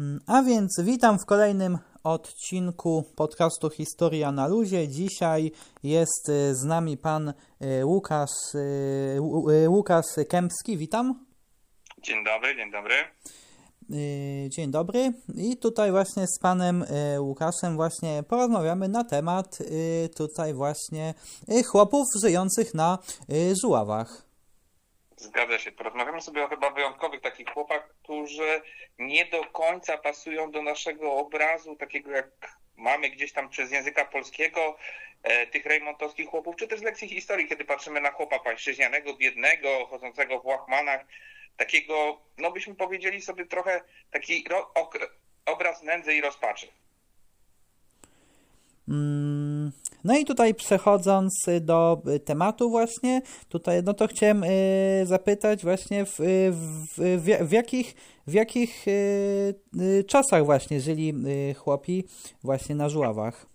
Mm, a więc witam w kolejnym odcinku podcastu Historia na Luzie. Dzisiaj jest y, z nami pan y, Łukasz, y, Łukasz Kępski. Witam. Dzień dobry, dzień dobry. Dzień dobry. I tutaj właśnie z panem Łukaszem właśnie porozmawiamy na temat tutaj właśnie chłopów żyjących na żuławach. Zgadza się. Porozmawiamy sobie o chyba wyjątkowych takich chłopach, którzy nie do końca pasują do naszego obrazu, takiego jak mamy gdzieś tam przez języka polskiego, e, tych rejmontowskich chłopów, czy też z lekcji historii, kiedy patrzymy na chłopa pańszczyźnianego, biednego, chodzącego w łachmanach, takiego, no byśmy powiedzieli sobie trochę taki ro, ok, obraz nędzy i rozpaczy. Mm, no i tutaj przechodząc do tematu właśnie, tutaj no to chciałem y, zapytać właśnie w, w, w, w, jakich, w jakich y, y, czasach właśnie żyli chłopi właśnie na żuławach?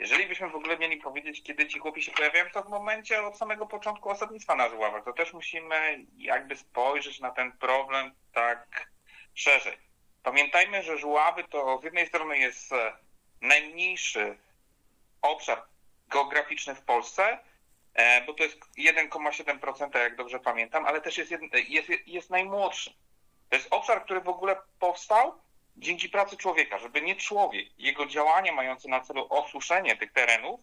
Jeżeli byśmy w ogóle mieli powiedzieć, kiedy ci chłopi się pojawiają, to w momencie od samego początku osadnictwa na żuławach. To też musimy jakby spojrzeć na ten problem tak szerzej. Pamiętajmy, że żuławy to z jednej strony jest e, najmniejszy obszar geograficzny w Polsce, e, bo to jest 1,7%, jak dobrze pamiętam, ale też jest, jest, jest najmłodszy. To jest obszar, który w ogóle powstał dzięki pracy człowieka, żeby nie człowiek, jego działania mające na celu osuszenie tych terenów,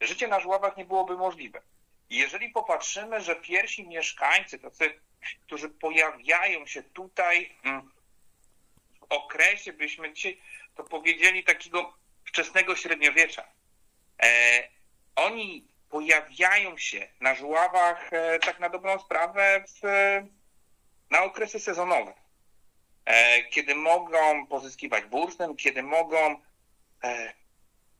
życie na żławach nie byłoby możliwe. Jeżeli popatrzymy, że pierwsi mieszkańcy, tacy, którzy pojawiają się tutaj mm, w okresie, byśmy dzisiaj to powiedzieli, takiego wczesnego średniowiecza, oni pojawiają się na żuławach e, tak na dobrą sprawę w, na okresy sezonowe, e, kiedy mogą pozyskiwać bursztyn, kiedy mogą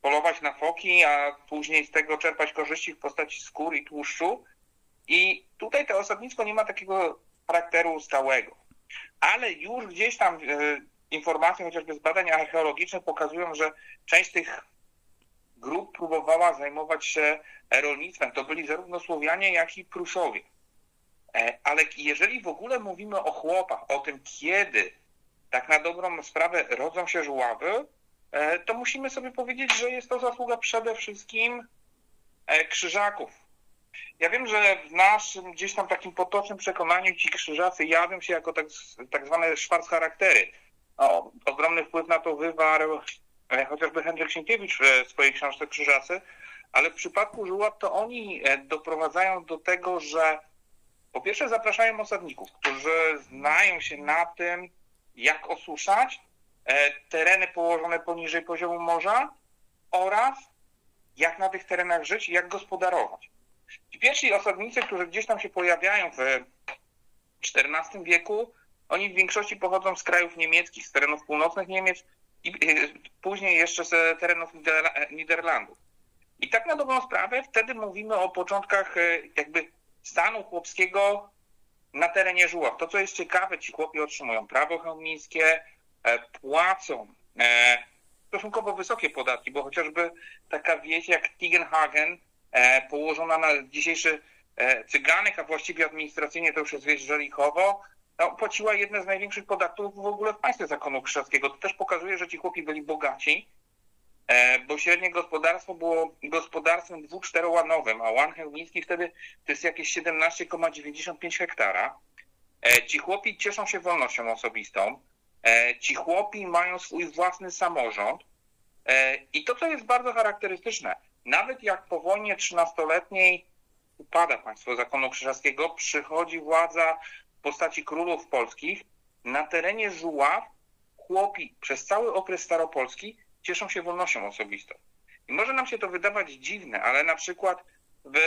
polować na foki, a później z tego czerpać korzyści w postaci skór i tłuszczu. I tutaj to osadnictwo nie ma takiego charakteru stałego. Ale już gdzieś tam informacje chociażby z badań archeologicznych pokazują, że część tych grup próbowała zajmować się rolnictwem. To byli zarówno Słowianie, jak i Pruszowie. E, ale jeżeli w ogóle mówimy o chłopach, o tym, kiedy tak na dobrą sprawę rodzą się żuławy, e, to musimy sobie powiedzieć, że jest to zasługa przede wszystkim e, krzyżaków. Ja wiem, że w naszym gdzieś tam takim potocznym przekonaniu ci krzyżacy jawią się jako tak, tak zwane szwarc charaktery. O, ogromny wpływ na to wywarł chociażby Henryk Sienkiewicz w swojej książce Krzyżacy, ale w przypadku żułab to oni e, doprowadzają do tego, że po pierwsze zapraszają osadników, którzy znają się na tym, jak osuszać e, tereny położone poniżej poziomu morza oraz jak na tych terenach żyć i jak gospodarować. Ci pierwsi osadnicy, którzy gdzieś tam się pojawiają w XIV wieku, oni w większości pochodzą z krajów niemieckich, z terenów północnych Niemiec, i później jeszcze z terenów Niderlandów. I tak na dobrą sprawę wtedy mówimy o początkach e, jakby stanu chłopskiego na terenie Żuław. To, co jest ciekawe, ci chłopi otrzymują prawo chełmińskie, e, płacą e, stosunkowo wysokie podatki, bo chociażby taka wieś jak Tigenhagen, położona na dzisiejszy Cyganek, a właściwie administracyjnie to już jest wieś Żelichowo, no, płaciła jedne z największych podatków w ogóle w państwie zakonu krzyżackiego. To też pokazuje, że ci chłopi byli bogaci, e, bo średnie gospodarstwo było gospodarstwem dwu czterołanowym, a łan chełmiński wtedy to jest jakieś 17,95 hektara. E, ci chłopi cieszą się wolnością osobistą. E, ci chłopi mają swój własny samorząd. I to, co jest bardzo charakterystyczne, nawet jak po wojnie trzynastoletniej upada państwo zakonu krzyżackiego, przychodzi władza postaci królów polskich, na terenie Żuław chłopi przez cały okres staropolski cieszą się wolnością osobistą. I może nam się to wydawać dziwne, ale na przykład w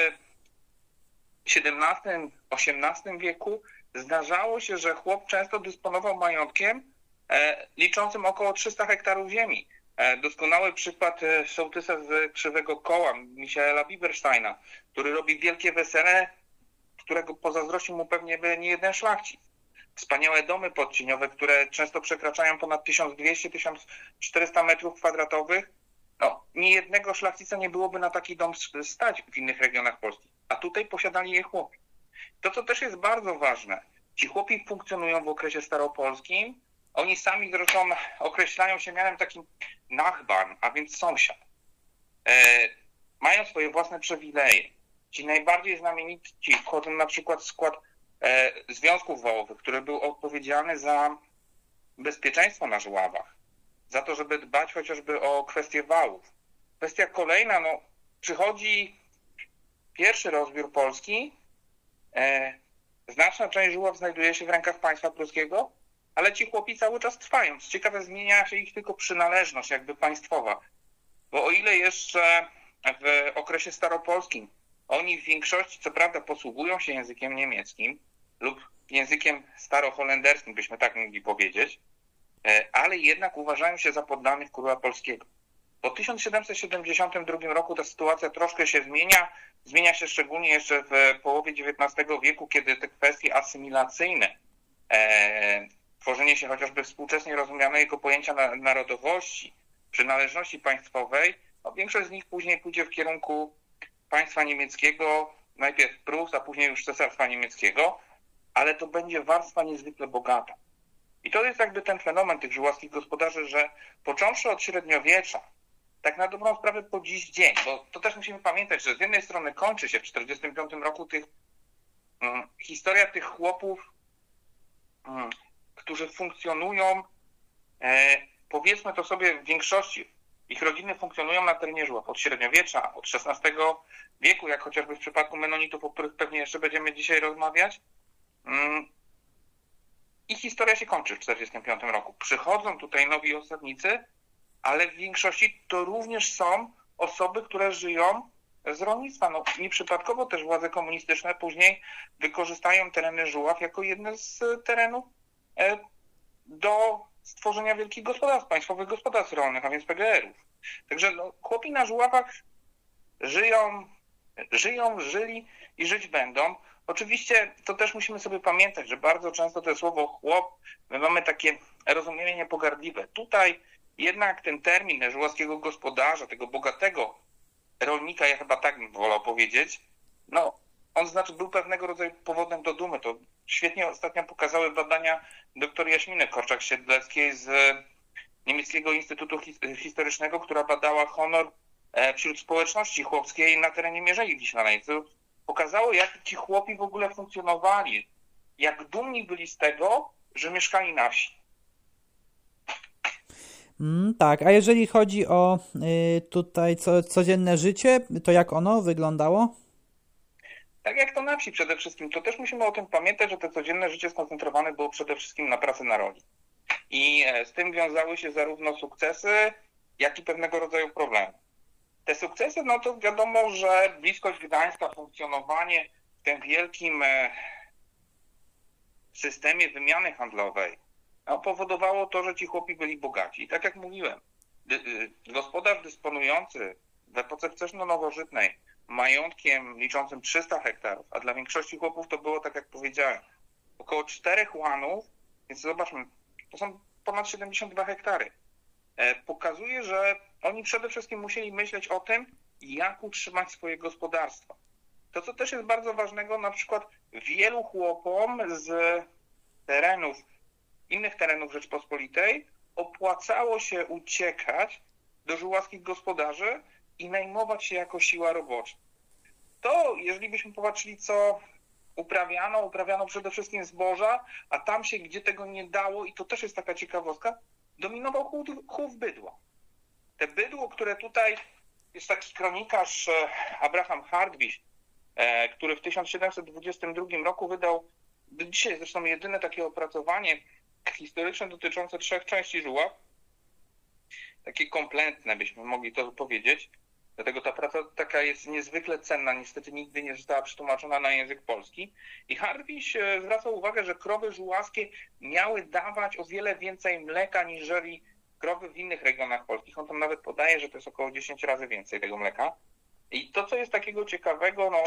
XVII-XVIII wieku zdarzało się, że chłop często dysponował majątkiem e, liczącym około 300 hektarów ziemi. E, doskonały przykład e, sołtysa z Krzywego Koła, Michaela Bibersteina, który robi wielkie wesele którego pozazdrościł mu pewnie by nie jeden szlachcic. Wspaniałe domy podcieniowe, które często przekraczają ponad 1200-1400 metrów kwadratowych. No, nie jednego szlachcica nie byłoby na taki dom stać w innych regionach Polski, a tutaj posiadali je chłopi. To, co też jest bardzo ważne, ci chłopi funkcjonują w okresie staropolskim Oni sami zresztą określają się mianem takim nachban, a więc sąsiad. E, mają swoje własne przywileje. Ci najbardziej znamienici wchodzą na przykład w skład e, związków wołowych, który był odpowiedzialny za bezpieczeństwo na żławach, za to, żeby dbać chociażby o kwestie wałów. Kwestia kolejna, no, przychodzi pierwszy rozbiór Polski, e, znaczna część żuław znajduje się w rękach państwa pruskiego, ale ci chłopi cały czas trwają. Co ciekawe, zmienia się ich tylko przynależność jakby państwowa. Bo o ile jeszcze w okresie staropolskim oni w większości, co prawda, posługują się językiem niemieckim lub językiem staroholenderskim, byśmy tak mogli powiedzieć, e, ale jednak uważają się za poddanych króla polskiego. Po 1772 roku ta sytuacja troszkę się zmienia. Zmienia się szczególnie jeszcze w połowie XIX wieku, kiedy te kwestie asymilacyjne, e, tworzenie się chociażby współczesnie rozumianego pojęcia narodowości, przynależności państwowej, no większość z nich później pójdzie w kierunku państwa niemieckiego, najpierw Prus, a później już cesarstwa niemieckiego, ale to będzie warstwa niezwykle bogata. I to jest jakby ten fenomen tych żułaskich gospodarzy, że począwszy od średniowiecza, tak na dobrą sprawę po dziś dzień, bo to też musimy pamiętać, że z jednej strony kończy się w 1945 roku tych, um, historia tych chłopów, um, którzy funkcjonują, e, powiedzmy to sobie w większości, ich rodziny funkcjonują na terenie Żław od średniowiecza, od XVI wieku, jak chociażby w przypadku Menonitów, o których pewnie jeszcze będziemy dzisiaj rozmawiać. Um, I historia się kończy w 1945 roku. Przychodzą tutaj nowi osadnicy, ale w większości to również są osoby, które żyją z rolnictwa. No, nieprzypadkowo też władze komunistyczne później wykorzystają tereny Żuław jako jedne z terenów e, do stworzenia wielkich gospodarstw, państwowych gospodarstw rolnych, a więc PGR-ów. Także no, chłopi na Żuławach żyją, żyją, żyli i żyć będą. Oczywiście to też musimy sobie pamiętać, że bardzo często to słowo chłop, my mamy takie rozumienie niepogardliwe. Tutaj jednak ten termin żuławskiego gospodarza, tego bogatego rolnika, ja chyba tak bym wolał powiedzieć, no on znaczy był pewnego rodzaju powodem do dumy. To świetnie ostatnio pokazały badania dr Jaśminy Korczak-Siedleckiej z Niemieckiego Instytutu Historycznego, która badała honor e, wśród społeczności chłopskiej na terenie Mierzei Wiślanej. Co pokazało, jak ci chłopi w ogóle funkcjonowali, jak dumni byli z tego, że mieszkali na wsi. Mm, tak, a jeżeli chodzi o y, tutaj co, codzienne życie, to jak ono wyglądało? Tak jak to na wsi przede wszystkim, to też musimy o tym pamiętać, że to codzienne życie skoncentrowane było przede wszystkim na pracy na roli. I e, z tym wiązały się zarówno sukcesy, jak i pewnego rodzaju problemy. Te sukcesy, no to wiadomo, że bliskość Gdańska, funkcjonowanie w tym wielkim e, systemie wymiany handlowej, no, powodowało to, że ci chłopi byli bogaci. I tak jak mówiłem, y, gospodarz dysponujący w epoce wczesno-nowożytnej majątkiem liczącym 300 hektarów, a dla większości chłopów to było, tak jak powiedziałem, około 4 łanów, więc zobaczmy, to są ponad 72 hektary. E, pokazuje, że oni przede wszystkim musieli myśleć o tym, jak utrzymać swoje gospodarstwa. To, co też jest bardzo ważnego, na przykład wielu chłopom z terenów, innych terenów Rzeczpospolitej opłacało się uciekać do żułaskich gospodarzy i najmować się jako siła robocza. To, jeżeli byśmy popatrzyli, co uprawiano, uprawiano przede wszystkim zboża, a tam się, gdzie tego nie dało, i to też jest taka ciekawostka, dominował chów, bydła. Te bydło, które tutaj jest taki kronikarz e, Abraham Hardwiś, e, który w 1722 roku wydał, dzisiaj zresztą jedyne takie opracowanie historyczne dotyczące trzech części żuław, takie kompletne byśmy mogli to powiedzieć, Dlatego ta praca taka jest niezwykle cenna, niestety nigdy nie została przetłumaczona na język polski. I Harwiś zwraca uwagę, że krowy żuławskie miały dawać o wiele więcej mleka niżeli krowy w innych regionach polskich. On tam nawet podaje, że to jest około 10 razy więcej tego mleka. I to, co jest takiego ciekawego, no,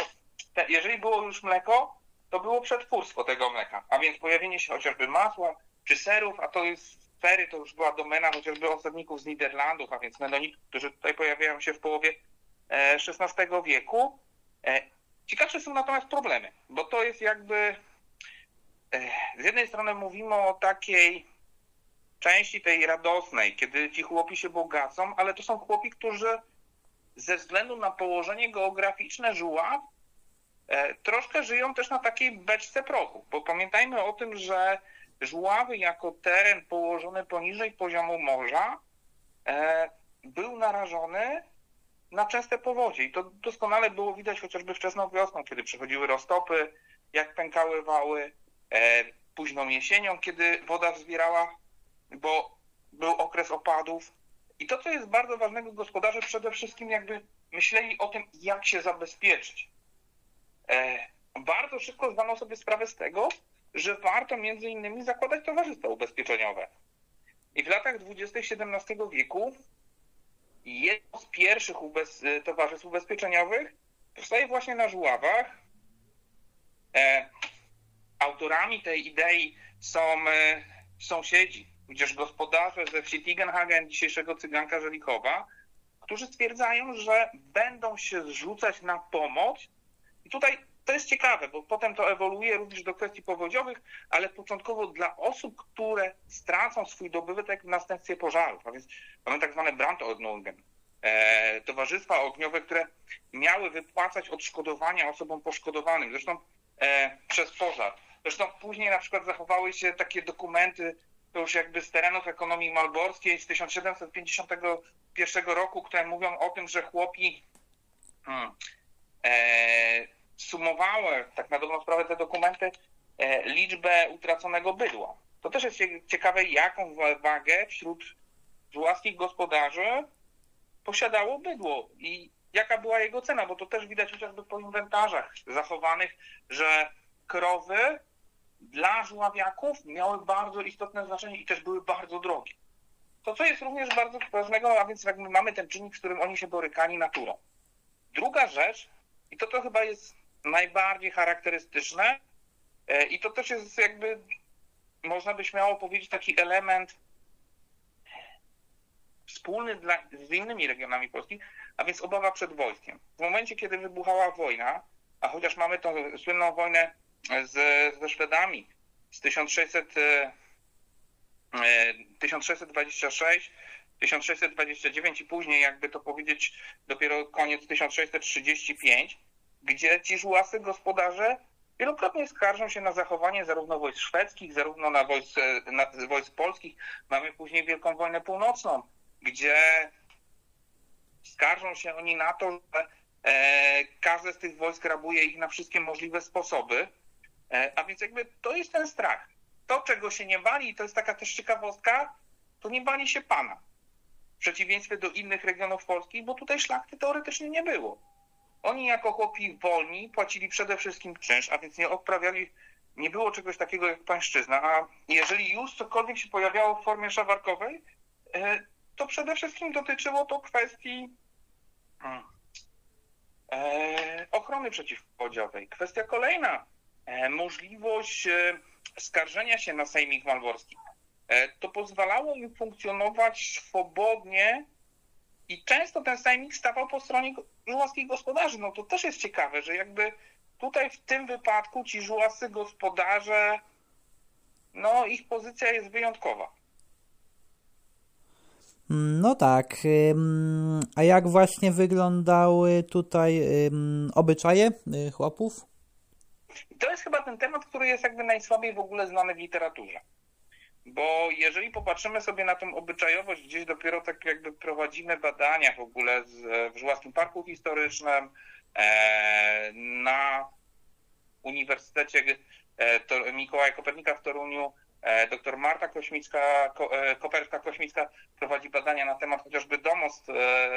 jeżeli było już mleko, to było przetwórstwo tego mleka, a więc pojawienie się chociażby masła czy serów, a to jest fery to już była domena chociażby osadników z Niderlandów, a więc Menonitów, którzy tutaj pojawiają się w połowie XVI e, wieku. E, ciekawsze są natomiast problemy, bo to jest jakby e, z jednej strony mówimy o takiej części tej radosnej, kiedy ci chłopi się bogacą, ale to są chłopi, którzy ze względu na położenie geograficzne żuław troszkę żyją też na takiej beczce prochu, bo pamiętajmy o tym, że żuławy jako teren położony poniżej poziomu morza e, był narażony na częste powodzie i to doskonale było widać chociażby wczesną wiosną, kiedy przychodziły roztopy, jak pękały wały, e, późną jesienią, kiedy woda wzbierała, bo był okres opadów. I to, co jest bardzo ważnego, gospodarze przede wszystkim jakby myśleli o tym, jak się zabezpieczyć. E, bardzo szybko zdano sobie sprawę z tego, że warto między innymi zakładać towarzystwa ubezpieczeniowe. I w latach 20. XVII wieku jedno z pierwszych ubez towarzystw ubezpieczeniowych powstaje właśnie na Żuławach. E, autorami tej idei są e, sąsiedzi, tudzież gospodarze ze wsi Tigenhagen, dzisiejszego Cyganka Żelikowa, którzy stwierdzają, że będą się zrzucać na pomoc. I tutaj to jest ciekawe, bo potem to ewoluuje również do kwestii powodziowych, ale początkowo dla osób, które stracą swój dobytek w następstwie pożarów, a więc mamy tak zwane Brandordnungen, e, towarzystwa ogniowe, które miały wypłacać odszkodowania osobom poszkodowanym, zresztą e, przez pożar. Zresztą później na przykład zachowały się takie dokumenty, to już jakby z terenów ekonomii malborskiej z 1751 roku, które mówią o tym, że chłopi hmm, e, sumowały, tak na dobrą sprawę te dokumenty, e, liczbę utraconego bydła. To też jest ciekawe, jaką wagę wśród żułaskich gospodarzy posiadało bydło i jaka była jego cena, bo to też widać chociażby po inwentarzach zachowanych, że krowy dla żuławiaków miały bardzo istotne znaczenie i też były bardzo drogie. To, co jest również bardzo ważnego, a więc jakby mamy ten czynnik, z którym oni się borykali naturą. Druga rzecz, i to to chyba jest najbardziej charakterystyczne, e, i to też jest jakby, można by śmiało powiedzieć, taki element wspólny dla, z innymi regionami Polski, a więc obawa przed wojskiem. W momencie, kiedy wybuchała wojna, a chociaż mamy tą słynną wojnę z, ze Szwedami z 1600, 1626, 1629 i później, jakby to powiedzieć, dopiero koniec 1635, gdzie ci żułasy gospodarze wielokrotnie skarżą się na zachowanie zarówno wojsk szwedzkich, zarówno na wojsk, na wojsk polskich. Mamy później Wielką Wojnę Północną, gdzie skarżą się oni na to, że e, każde z tych wojsk rabuje ich na wszystkie możliwe sposoby. E, a więc jakby to jest ten strach. To, czego się nie bali, to jest taka też ciekawostka, to nie bali się pana. W przeciwieństwie do innych regionów Polski, bo tutaj szlachty teoretycznie nie było. Oni jako chłopi wolni płacili przede wszystkim czynsz, a więc nie odprawiali, nie było czegoś takiego jak pańszczyzna. A jeżeli już cokolwiek się pojawiało w formie szawarkowej, e, to przede wszystkim dotyczyło to kwestii hmm, e, ochrony przeciwpowodziowej. Kwestia kolejna, e, możliwość skarżenia się na Sejmik Malborski. To pozwalało im funkcjonować swobodnie i często ten Sejmik stawał po stronie żułaskich gospodarzy. No to też jest ciekawe, że jakby tutaj w tym wypadku ci żułascy gospodarze, no ich pozycja jest wyjątkowa. No tak. A jak właśnie wyglądały tutaj obyczaje y, chłopów? To jest chyba ten temat, który jest jakby najsłabiej w ogóle znany w literaturze. Bo jeżeli popatrzymy sobie na tą obyczajowość, gdzieś dopiero tak jakby prowadzimy badania w ogóle w Żuławskim Parku Historycznym, e, na Uniwersytecie e, Mikołaja Kopernika w Toruniu, E, doktor Marta Kośmicka, e, Koperska-Kośmicka prowadzi badania na temat chociażby domostw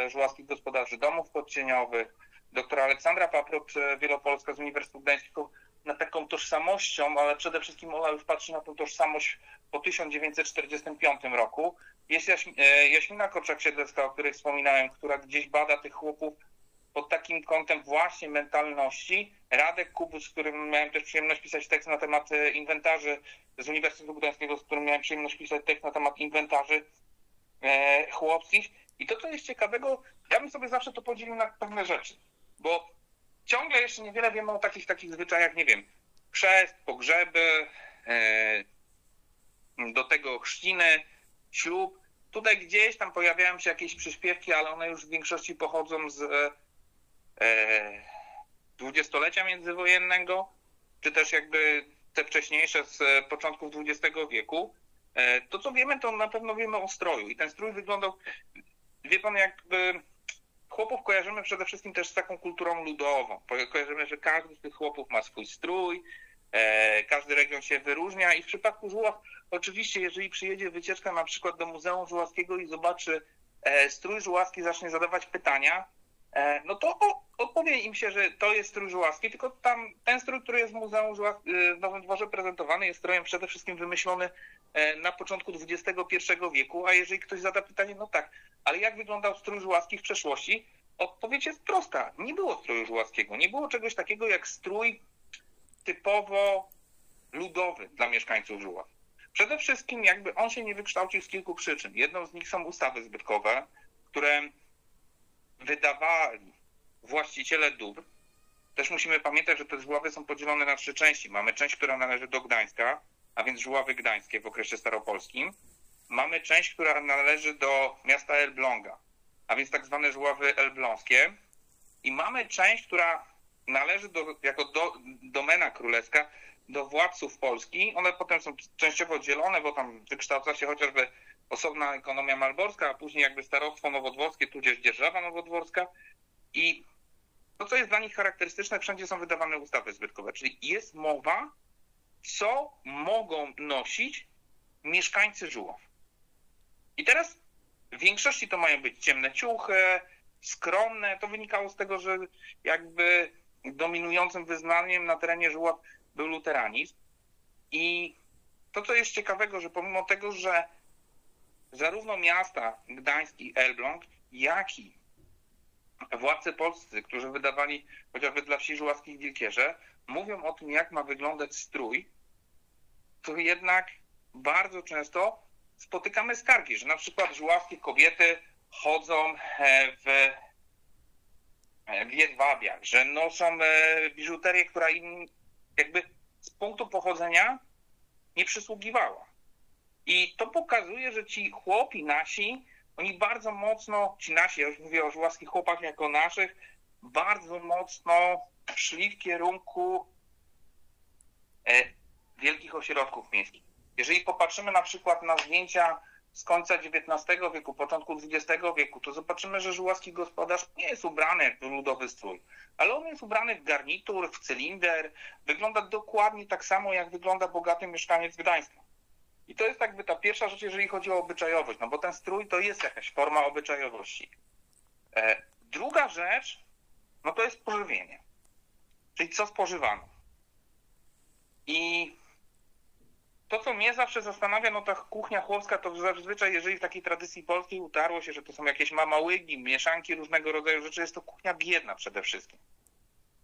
żułaskich gospodarzy, domów podcieniowych. Doktor Aleksandra Paprot, Wielopolska z Uniwersytetu Gdańskiego, nad taką tożsamością, ale przede wszystkim ona już patrzy na tą tożsamość po 1945 roku. Jest Jaśmina Korczak-Siedlecka, o której wspominałem, która gdzieś bada tych chłopów pod takim kątem właśnie mentalności. Radek Kubus, z którym miałem też przyjemność pisać tekst na temat e, inwentarzy z Uniwersytetu Gdańskiego, z którym miałem przyjemność pisać tekst na temat inwentarzy e, chłopskich. I to, co jest ciekawego, ja bym sobie zawsze to podzielił na pewne rzeczy, bo ciągle jeszcze niewiele wiemy o takich takich zwyczajach, nie wiem, chrzest, pogrzeby, e, do tego chrzciny, ślub. Tutaj gdzieś tam pojawiają się jakieś przyśpiewki, ale one już w większości pochodzą z e, dwudziestolecia międzywojennego, czy też jakby te wcześniejsze z początków XX wieku. E, to co wiemy, to na pewno wiemy o stroju. I ten strój wyglądał, wie pan, jakby chłopów kojarzymy przede wszystkim też z taką kulturą ludową. Kojarzymy, że każdy z tych chłopów ma swój strój, e, każdy region się wyróżnia i w przypadku Żuław, oczywiście, jeżeli przyjedzie wycieczka na przykład do Muzeum Żuławskiego i zobaczy e, strój żuławski, zacznie zadawać pytania, e, no to odpowie im się, że to jest strój żuławski, tylko tam ten strój, który jest w Muzeum Żuław, w Nowym Dworze prezentowany, jest strojem przede wszystkim wymyślony na początku XXI wieku, a jeżeli ktoś zada pytanie, no tak, ale jak wyglądał strój żuławski w przeszłości? Odpowiedź jest prosta. Nie było stroju żuławskiego. Nie było czegoś takiego jak strój typowo ludowy dla mieszkańców Żuław. Przede wszystkim jakby on się nie wykształcił z kilku przyczyn. Jedną z nich są ustawy zbytkowe, które wydawali właściciele dóbr. Też musimy pamiętać, że te żuławy są podzielone na trzy części. Mamy część, która należy do Gdańska, a więc żuławy gdańskie w okresie staropolskim mamy część, która należy do miasta Elbląga, a więc tak zwane żuławy elbląskie i mamy część, która należy do, jako do, domena królewska do władców Polski. One potem są częściowo dzielone, bo tam wykształca się chociażby osobna ekonomia malborska, a później jakby starostwo nowodworskie, tudzież dzierżawa nowodworska i to, co jest dla nich charakterystyczne, wszędzie są wydawane ustawy zbytkowe, czyli jest mowa, co mogą nosić mieszkańcy żuław. I teraz w większości to mają być ciemne ciuchy, skromne. To wynikało z tego, że jakby dominującym wyznaniem na terenie Żuław był luteranizm. I to, co jest ciekawego, że pomimo tego, że zarówno miasta Gdańsk i Elbląg, jak i władcy polscy, którzy wydawali chociażby dla wsi żuławskich wilkierze, mówią o tym, jak ma wyglądać strój, to jednak bardzo często spotykamy skargi, że na przykład żuławskie kobiety chodzą e, w, w jedwabiach, że noszą e, biżuterię, która im jakby z punktu pochodzenia nie przysługiwała. I to pokazuje, że ci chłopi nasi, oni bardzo mocno, ci nasi, ja już mówię o żuławskich chłopach jako naszych, bardzo mocno szli w kierunku wielkich ośrodków miejskich. Jeżeli popatrzymy na przykład na zdjęcia z końca XIX wieku, początku XX wieku, to zobaczymy, że żuławski gospodarz nie jest ubrany jak ludowy strój, ale on jest ubrany w garnitur, w cylinder, wygląda dokładnie tak samo, jak wygląda bogaty mieszkaniec Gdańska. I to jest jakby ta pierwsza rzecz, jeżeli chodzi o obyczajowość, no bo ten strój to jest jakaś forma obyczajowości. E, druga rzecz, no to jest pożywienie. Czyli co spożywano. I to, co mnie zawsze zastanawia, no ta kuchnia chłopska, to zazwyczaj, jeżeli w takiej tradycji polskiej utarło się, że to są jakieś mamałygi, mieszanki różnego rodzaju rzeczy, jest to kuchnia biedna przede wszystkim.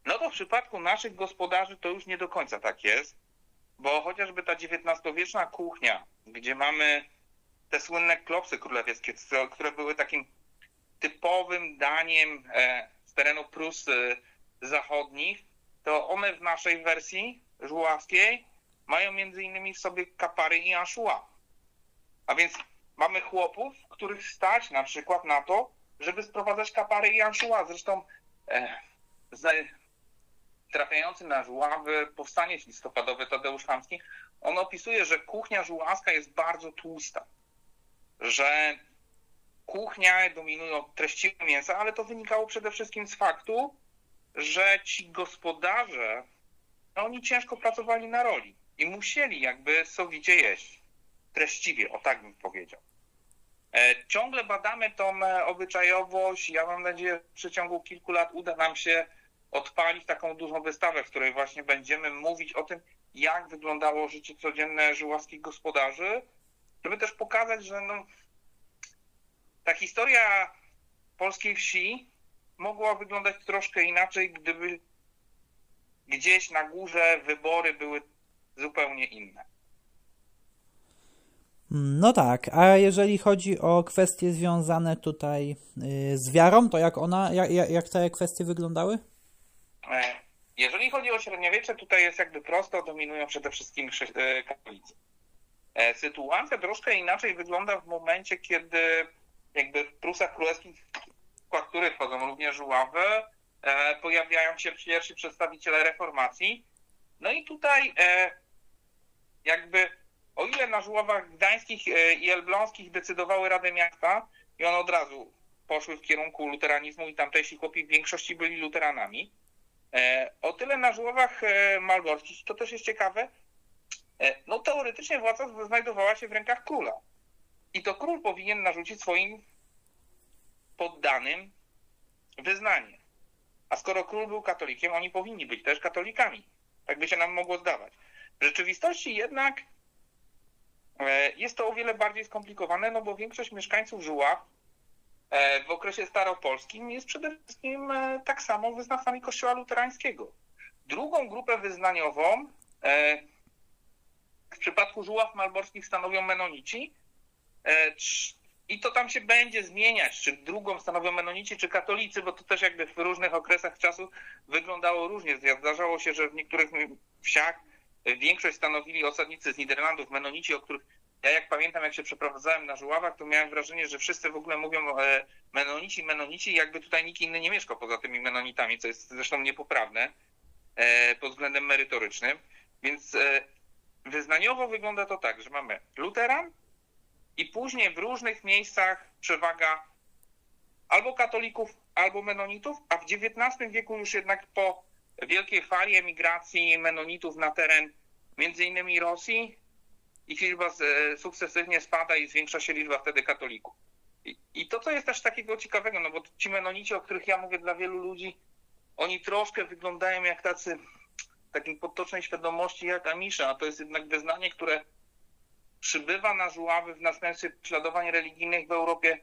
No to w przypadku naszych gospodarzy to już nie do końca tak jest, bo chociażby ta XIX-wieczna kuchnia, gdzie mamy te słynne klopsy królewieckie, które były takim typowym daniem e, z terenu Prus zachodnich, to one w naszej wersji żuławskiej mają między innymi w sobie kapary i anchois. A więc mamy chłopów, których stać na przykład na to, żeby sprowadzać kapary i anchois. Zresztą e, trafiający na żuławy powstanie listopadowe Tadeusz Chamski, on opisuje, że kuchnia żuławska jest bardzo tłusta, że kuchnia dominują treściwe mięsa, ale to wynikało przede wszystkim z faktu, że ci gospodarze, no oni ciężko pracowali na roli i musieli jakby sowicie jeść. Treściwie, o tak bym powiedział. E, ciągle badamy tą e, obyczajowość. Ja mam nadzieję, że w przeciągu kilku lat uda nam się odpalić taką dużą wystawę, w której właśnie będziemy mówić o tym, jak wyglądało życie codzienne żuławskich gospodarzy, żeby też pokazać, że no, ta historia polskiej wsi mogła wyglądać troszkę inaczej, gdyby gdzieś na górze wybory były zupełnie inne. No tak, a jeżeli chodzi o kwestie związane tutaj y, z wiarą, to jak ona, jak, jak te kwestie wyglądały? E, jeżeli chodzi o średniowiecze, tutaj jest jakby prosto, dominują przede wszystkim e, katolicy. E, sytuacja troszkę inaczej wygląda w momencie, kiedy jakby w Prusach Królewskich, w których wchodzą również żuławy, pojawiają się pierwsi przedstawiciele reformacji. No i tutaj jakby o ile na żuławach gdańskich i elbląskich decydowały Rady Miasta i one od razu poszły w kierunku luteranizmu i tamtejsi chłopi w większości byli luteranami, o tyle na żuławach malborskich, to też jest ciekawe, E, no teoretycznie władza znajdowała się w rękach króla. I to król powinien narzucić swoim poddanym wyznanie. A skoro król był katolikiem, oni powinni być też katolikami. Tak by się nam mogło zdawać. W rzeczywistości jednak e, jest to o wiele bardziej skomplikowane, no bo większość mieszkańców Żuław e, w okresie staropolskim jest przede wszystkim tak samo wyznawcami kościoła luterańskiego. Drugą grupę wyznaniową w przypadku żuław malborskich stanowią menonici. E, I to tam się będzie zmieniać, czy drugą stanowią menonici, czy katolicy, bo to też jakby w różnych okresach czasu wyglądało różnie. Zdarzało się, że w niektórych wsiach większość stanowili osadnicy z Niderlandów, menonici, o których ja jak pamiętam, jak się przeprowadzałem na Żuławach, to miałem wrażenie, że wszyscy w ogóle mówią e, menonici, menonici, jakby tutaj nikt inny nie mieszkał poza tymi menonitami, co jest zresztą niepoprawne e, pod względem merytorycznym. Więc wyznaniowo wygląda to tak, że mamy luteran i później w różnych miejscach przewaga albo katolików, albo menonitów, a w XIX wieku już jednak po wielkiej fali emigracji menonitów na teren między innymi Rosji ich liczba e, sukcesywnie spada i zwiększa się liczba wtedy katolików. I, to, co jest też takiego ciekawego, no bo ci menonici, o których ja mówię dla wielu ludzi, oni troszkę wyglądają jak tacy takiej potocznej świadomości jak Amisza, a to jest jednak wyznanie, które przybywa na żuławy w następstwie prześladowań religijnych w Europie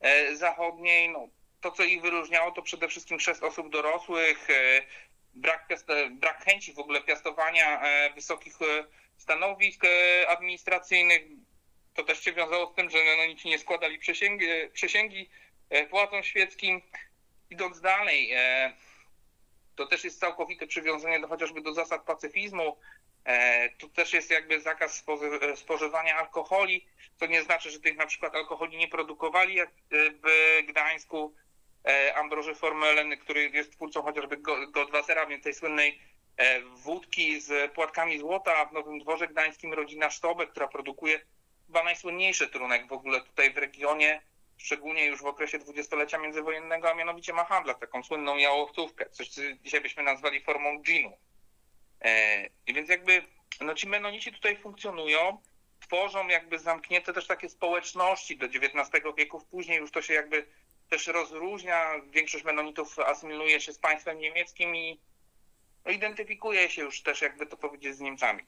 e, Zachodniej. No, to, co ich wyróżniało, to przede wszystkim chrzest osób dorosłych, e, brak, brak chęci w ogóle piastowania e, wysokich stanowisk administracyjnych. To też się wiązało z tym, że no, nie składali przysięgi, przysięgi władzom świeckim. Idąc dalej, to też jest całkowite przywiązanie do, chociażby do zasad pacyfizmu. E, tu też jest jakby zakaz spożywania alkoholi, co nie znaczy, że tych na przykład alkoholi nie produkowali jak e, w Gdańsku. E, Ambroży Formelen, który jest twórcą chociażby Goldwassera, więc tej słynnej wódki z płatkami złota, w Nowym Dworze Gdańskim rodzina Sztobe, która produkuje chyba najsłynniejszy trunek w ogóle tutaj w regionie, szczególnie już w okresie dwudziestolecia międzywojennego, a mianowicie ma handla, taką słynną jałowcówkę, coś co dzisiaj byśmy nazwali formą ginu. E, I więc jakby no ci menonici tutaj funkcjonują, tworzą jakby zamknięte też takie społeczności do XIX wieku, później już to się jakby też rozróżnia, większość menonitów asymiluje się z państwem niemieckim i identyfikuje się już też, jakby to powiedzieć, z Niemcami.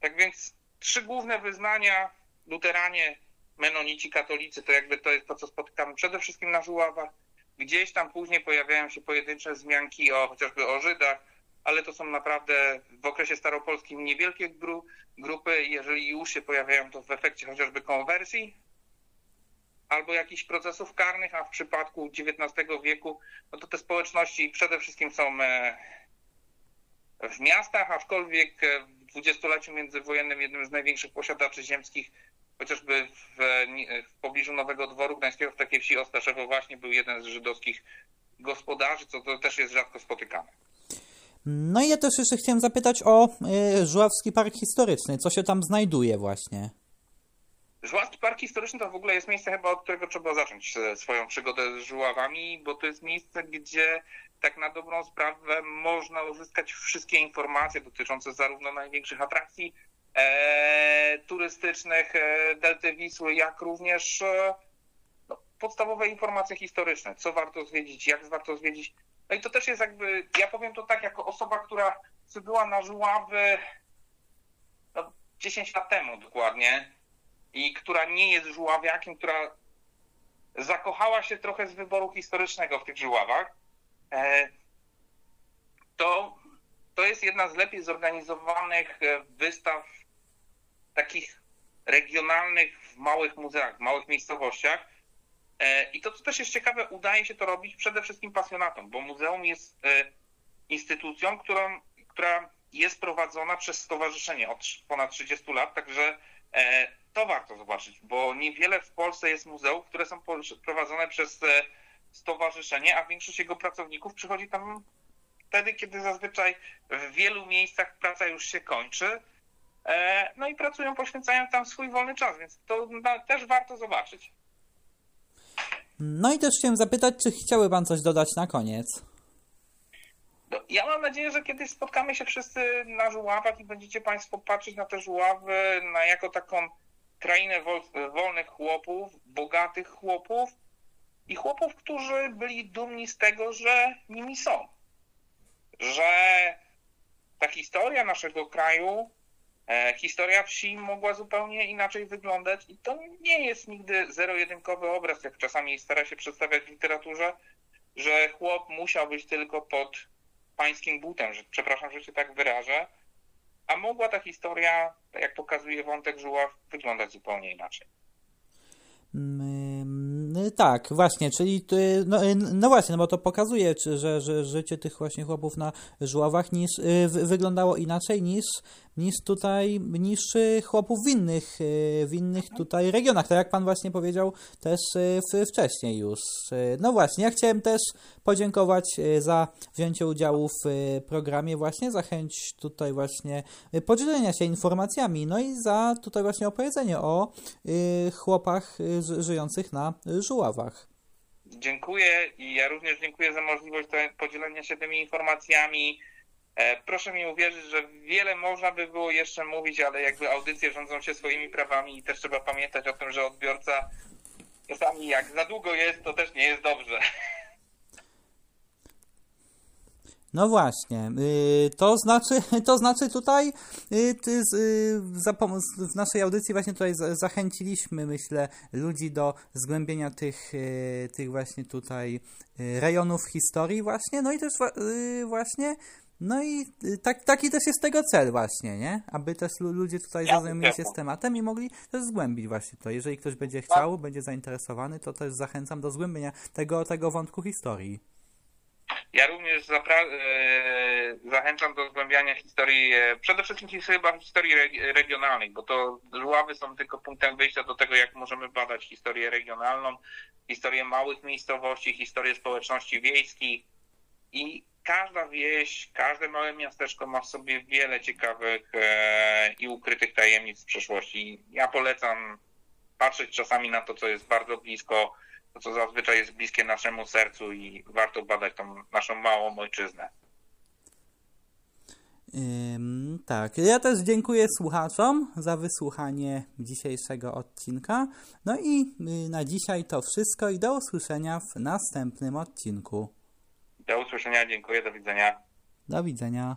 Tak więc trzy główne wyznania, luteranie, menonici, katolicy, to jakby to jest to, co spotykamy przede wszystkim na Żuławach. Gdzieś tam później pojawiają się pojedyncze wzmianki o chociażby o Żydach, ale to są naprawdę w okresie staropolskim niewielkie gru, grupy. Jeżeli już się pojawiają, to w efekcie chociażby konwersji albo jakichś procesów karnych, a w przypadku XIX wieku, no to te społeczności przede wszystkim są e, w miastach, aczkolwiek w dwudziestoleciu międzywojennym jednym z największych posiadaczy ziemskich chociażby w, w pobliżu Nowego Dworu Gdańskiego, w takiej wsi Ostaszewo właśnie był jeden z żydowskich gospodarzy, co to też jest rzadko spotykane. No i ja też jeszcze chciałem zapytać o y, Żuławski Park Historyczny. Co się tam znajduje właśnie? Żuławski Park Historyczny to w ogóle jest miejsce chyba, od którego trzeba zacząć swoją przygodę z Żuławami, bo to jest miejsce, gdzie tak na dobrą sprawę można uzyskać wszystkie informacje dotyczące zarówno największych atrakcji e, turystycznych e, Delty Wisły, jak również e, no, podstawowe informacje historyczne, co warto zwiedzić, jak warto zwiedzić. No i to też jest jakby, ja powiem to tak, jako osoba, która przybyła na Żuławy no, 10 lat temu dokładnie i która nie jest żuławiakiem, która zakochała się trochę z wyboru historycznego w tych żuławach, e, to, to jest jedna z lepiej zorganizowanych e, wystaw takich regionalnych, w małych muzeach, w małych miejscowościach. E, I to, co też jest ciekawe, udaje się to robić przede wszystkim pasjonatom, bo muzeum jest e, instytucją, którą, która jest prowadzona przez stowarzyszenie od ponad 30 lat, także E, to warto zobaczyć, bo niewiele w Polsce jest muzeów, które są prowadzone przez stowarzyszenie, a większość jego pracowników przychodzi tam wtedy, kiedy zazwyczaj w wielu miejscach praca już się kończy. No i pracują, poświęcają tam swój wolny czas, więc to też warto zobaczyć. No i też chciałem zapytać, czy chciały Pan coś dodać na koniec? No, ja mam nadzieję, że kiedyś spotkamy się wszyscy na żuławach i będziecie Państwo patrzeć na te żuławy na jako taką krainę wolnych chłopów, bogatych chłopów i chłopów, którzy byli dumni z tego, że nimi są. Że ta historia naszego kraju, historia wsi mogła zupełnie inaczej wyglądać i to nie jest nigdy zero-jedynkowy obraz, jak czasami stara się przedstawiać w literaturze, że chłop musiał być tylko pod pańskim butem, że, przepraszam, że się tak wyrażę, a mogła ta historia, tak jak pokazuje wątek Żuław, wyglądać zupełnie inaczej. Mm, tak, właśnie, czyli no, no, właśnie, no bo to pokazuje, że, że życie tych właśnie chłopów na żuławach niż, y, wyglądało inaczej niż niż tutaj, niż chłopów w innych, e, w innych tutaj regionach, tak jak pan właśnie powiedział też e, wcześniej już. No właśnie, ja chciałem też podziękować za wzięcie udziału w programie właśnie, za chęć tutaj właśnie podzielenia się informacjami, no i za tutaj właśnie opowiedzenie o chłopach żyjących na żuławach. Dziękuję i ja również dziękuję za możliwość podzielenia się tymi informacjami. E, proszę mi uwierzyć, że wiele można by było jeszcze mówić, ale jakby audycje rządzą się swoimi prawami i też trzeba pamiętać o tym, że odbiorca czasami jak za długo jest, to też nie jest dobrze. No właśnie, y, to znaczy, to znaczy tutaj y, y, w naszej audycji właśnie tutaj zachęciliśmy, myślę, ludzi do zgłębienia tych, tych właśnie tutaj rejonów historii właśnie, no i też właśnie no i y, tak, taki też jest tego cel właśnie, nie? Aby też ludzie tutaj zaznajomili się z tematem i mogli też zgłębić właśnie to. Jeżeli ktoś będzie tak. chciał, będzie zainteresowany, to też zachęcam do zgłębienia tego, tego wątku historii. Ja również e, zachęcam do zgłębiania historii, e, przede wszystkim chyba historii regionalnej, bo to żuławy są tylko punktem wyjścia do tego, jak możemy badać historię regionalną, historię małych miejscowości, historię społeczności wiejskich i każda wieś, każde małe miasteczko ma w sobie wiele ciekawych e, i ukrytych tajemnic z przeszłości. Ja polecam patrzeć czasami na to, co jest bardzo blisko, to co zazwyczaj jest bliskie naszemu sercu i warto badać tą naszą małą ojczyznę. Ym, tak, ja też dziękuję słuchaczom za wysłuchanie dzisiejszego odcinka. No i y, na dzisiaj to wszystko i do usłyszenia w następnym odcinku. Do usłyszenia, dziękuję, do widzenia. Do widzenia.